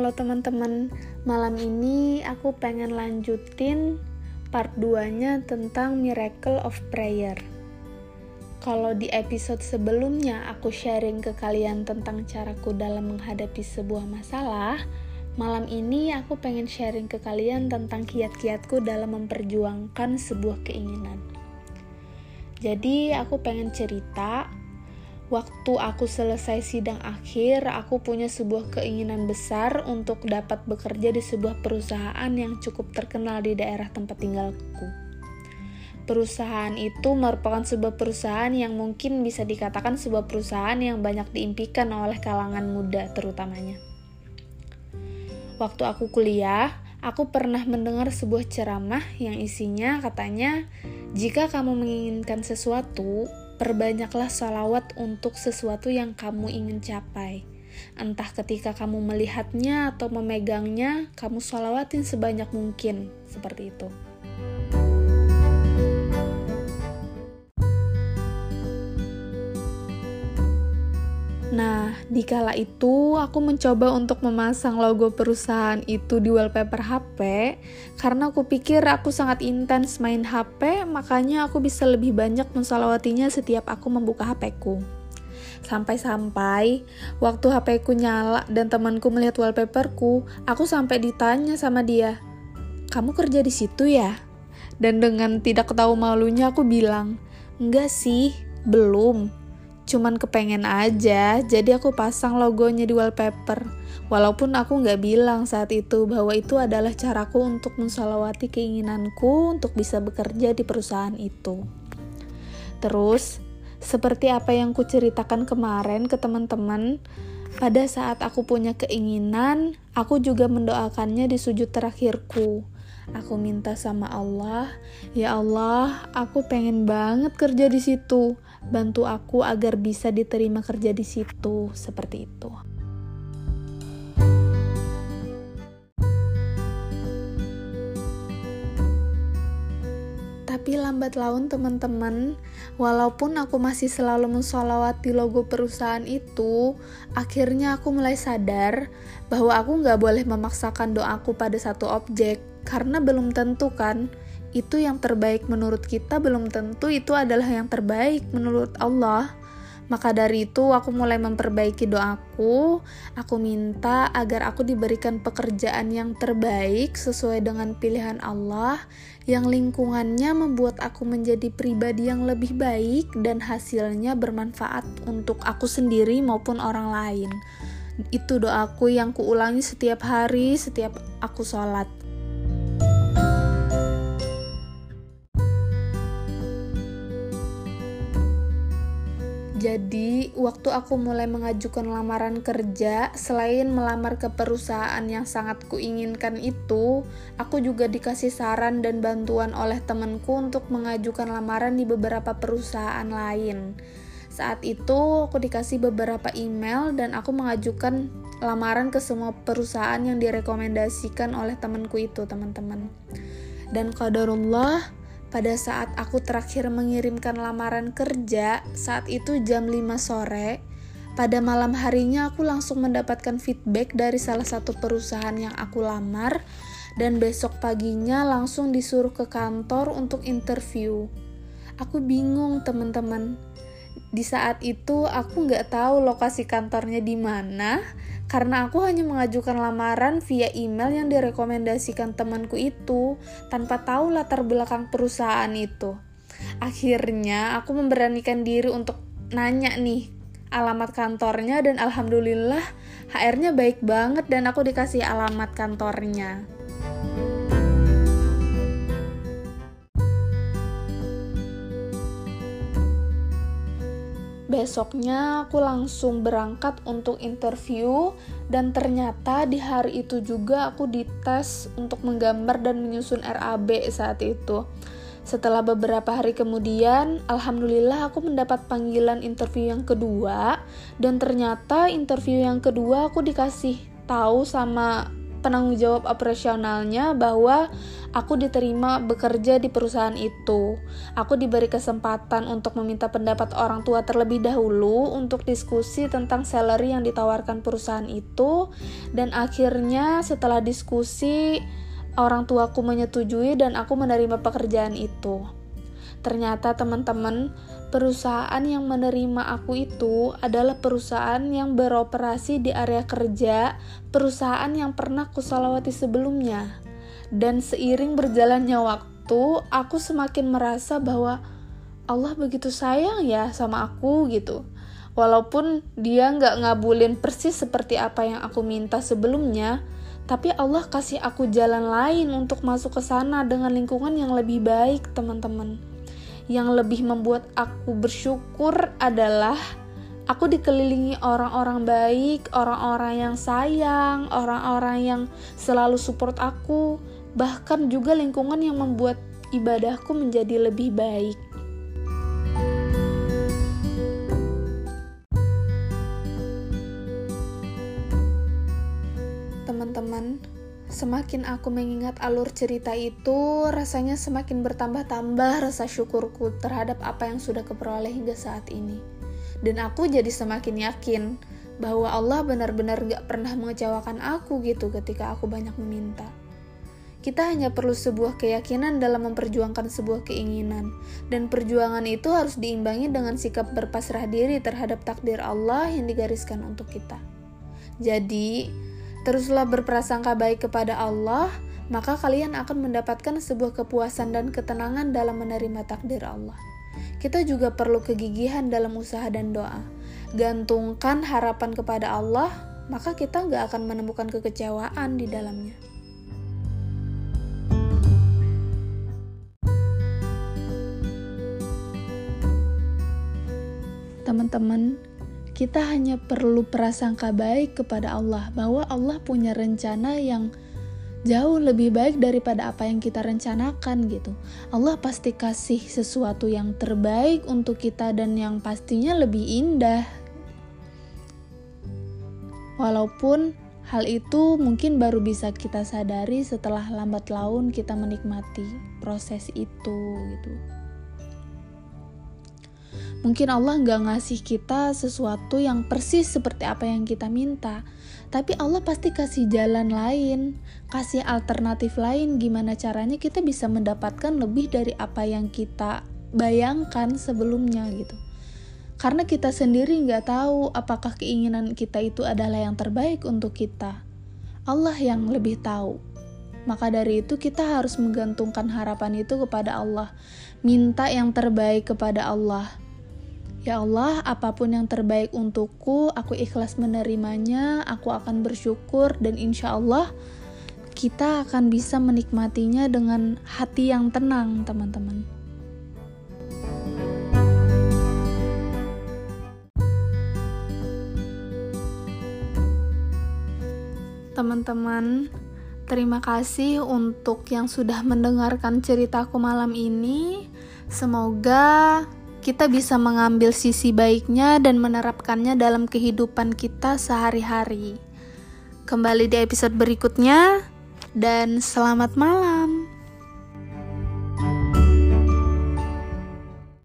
Halo teman-teman, malam ini aku pengen lanjutin part 2-nya tentang Miracle of Prayer. Kalau di episode sebelumnya aku sharing ke kalian tentang caraku dalam menghadapi sebuah masalah, malam ini aku pengen sharing ke kalian tentang kiat-kiatku dalam memperjuangkan sebuah keinginan. Jadi aku pengen cerita waktu aku selesai sidang akhir, aku punya sebuah keinginan besar untuk dapat bekerja di sebuah perusahaan yang cukup terkenal di daerah tempat tinggalku. Perusahaan itu merupakan sebuah perusahaan yang mungkin bisa dikatakan sebuah perusahaan yang banyak diimpikan oleh kalangan muda terutamanya. Waktu aku kuliah, aku pernah mendengar sebuah ceramah yang isinya katanya, jika kamu menginginkan sesuatu, Perbanyaklah sholawat untuk sesuatu yang kamu ingin capai. Entah ketika kamu melihatnya atau memegangnya, kamu sholawatin sebanyak mungkin. Seperti itu. Nah, di kala itu aku mencoba untuk memasang logo perusahaan itu di wallpaper HP karena aku pikir aku sangat intens main HP, makanya aku bisa lebih banyak mensalawatinya setiap aku membuka HP-ku. Sampai-sampai waktu HP-ku nyala dan temanku melihat wallpaperku, aku sampai ditanya sama dia, "Kamu kerja di situ ya?" Dan dengan tidak tahu malunya aku bilang, "Enggak sih, belum." Cuman kepengen aja, jadi aku pasang logonya di wallpaper. Walaupun aku nggak bilang saat itu bahwa itu adalah caraku untuk mensolawati keinginanku untuk bisa bekerja di perusahaan itu. Terus, seperti apa yang kuceritakan kemarin ke teman-teman, pada saat aku punya keinginan, aku juga mendoakannya di sujud terakhirku. Aku minta sama Allah, ya Allah, aku pengen banget kerja di situ. Bantu aku agar bisa diterima kerja di situ, seperti itu. Tapi lambat laun teman-teman, walaupun aku masih selalu mensolawati logo perusahaan itu, akhirnya aku mulai sadar bahwa aku nggak boleh memaksakan doaku pada satu objek, karena belum tentu kan itu yang terbaik menurut kita belum tentu itu adalah yang terbaik menurut Allah. Maka dari itu aku mulai memperbaiki doaku. Aku minta agar aku diberikan pekerjaan yang terbaik sesuai dengan pilihan Allah yang lingkungannya membuat aku menjadi pribadi yang lebih baik dan hasilnya bermanfaat untuk aku sendiri maupun orang lain. Itu doaku yang kuulangi setiap hari, setiap aku sholat. Jadi, waktu aku mulai mengajukan lamaran kerja, selain melamar ke perusahaan yang sangat kuinginkan itu, aku juga dikasih saran dan bantuan oleh temanku untuk mengajukan lamaran di beberapa perusahaan lain. Saat itu, aku dikasih beberapa email dan aku mengajukan lamaran ke semua perusahaan yang direkomendasikan oleh temanku itu, teman-teman. Dan qadarullah, pada saat aku terakhir mengirimkan lamaran kerja, saat itu jam 5 sore, pada malam harinya aku langsung mendapatkan feedback dari salah satu perusahaan yang aku lamar dan besok paginya langsung disuruh ke kantor untuk interview. Aku bingung teman-teman. Di saat itu aku nggak tahu lokasi kantornya di mana karena aku hanya mengajukan lamaran via email yang direkomendasikan temanku itu tanpa tahu latar belakang perusahaan itu. Akhirnya aku memberanikan diri untuk nanya nih alamat kantornya dan alhamdulillah HR-nya baik banget dan aku dikasih alamat kantornya. Besoknya aku langsung berangkat untuk interview dan ternyata di hari itu juga aku dites untuk menggambar dan menyusun RAB saat itu. Setelah beberapa hari kemudian, alhamdulillah aku mendapat panggilan interview yang kedua dan ternyata interview yang kedua aku dikasih tahu sama penanggung jawab operasionalnya bahwa aku diterima bekerja di perusahaan itu. Aku diberi kesempatan untuk meminta pendapat orang tua terlebih dahulu untuk diskusi tentang salary yang ditawarkan perusahaan itu dan akhirnya setelah diskusi orang tuaku menyetujui dan aku menerima pekerjaan itu. Ternyata teman-teman, perusahaan yang menerima aku itu adalah perusahaan yang beroperasi di area kerja, perusahaan yang pernah kusalawati sebelumnya. Dan seiring berjalannya waktu, aku semakin merasa bahwa Allah begitu sayang ya sama aku gitu. Walaupun dia nggak ngabulin persis seperti apa yang aku minta sebelumnya, tapi Allah kasih aku jalan lain untuk masuk ke sana dengan lingkungan yang lebih baik, teman-teman yang lebih membuat aku bersyukur adalah aku dikelilingi orang-orang baik, orang-orang yang sayang, orang-orang yang selalu support aku, bahkan juga lingkungan yang membuat ibadahku menjadi lebih baik. Semakin aku mengingat alur cerita itu, rasanya semakin bertambah-tambah rasa syukurku terhadap apa yang sudah keperoleh hingga saat ini. Dan aku jadi semakin yakin bahwa Allah benar-benar gak pernah mengecewakan aku gitu ketika aku banyak meminta. Kita hanya perlu sebuah keyakinan dalam memperjuangkan sebuah keinginan, dan perjuangan itu harus diimbangi dengan sikap berpasrah diri terhadap takdir Allah yang digariskan untuk kita. Jadi, Teruslah berprasangka baik kepada Allah, maka kalian akan mendapatkan sebuah kepuasan dan ketenangan dalam menerima takdir Allah. Kita juga perlu kegigihan dalam usaha dan doa. Gantungkan harapan kepada Allah, maka kita nggak akan menemukan kekecewaan di dalamnya. Teman-teman, kita hanya perlu prasangka baik kepada Allah bahwa Allah punya rencana yang jauh lebih baik daripada apa yang kita rencanakan gitu. Allah pasti kasih sesuatu yang terbaik untuk kita dan yang pastinya lebih indah. Walaupun hal itu mungkin baru bisa kita sadari setelah lambat laun kita menikmati proses itu gitu. Mungkin Allah nggak ngasih kita sesuatu yang persis seperti apa yang kita minta, tapi Allah pasti kasih jalan lain, kasih alternatif lain gimana caranya kita bisa mendapatkan lebih dari apa yang kita bayangkan sebelumnya gitu. Karena kita sendiri nggak tahu apakah keinginan kita itu adalah yang terbaik untuk kita. Allah yang lebih tahu. Maka dari itu kita harus menggantungkan harapan itu kepada Allah. Minta yang terbaik kepada Allah Ya Allah, apa pun yang terbaik untukku, aku ikhlas menerimanya, aku akan bersyukur dan insya Allah kita akan bisa menikmatinya dengan hati yang tenang, teman-teman. Teman-teman, terima kasih untuk yang sudah mendengarkan ceritaku malam ini. Semoga kita bisa mengambil sisi baiknya dan menerapkannya dalam kehidupan kita sehari-hari. Kembali di episode berikutnya, dan selamat malam.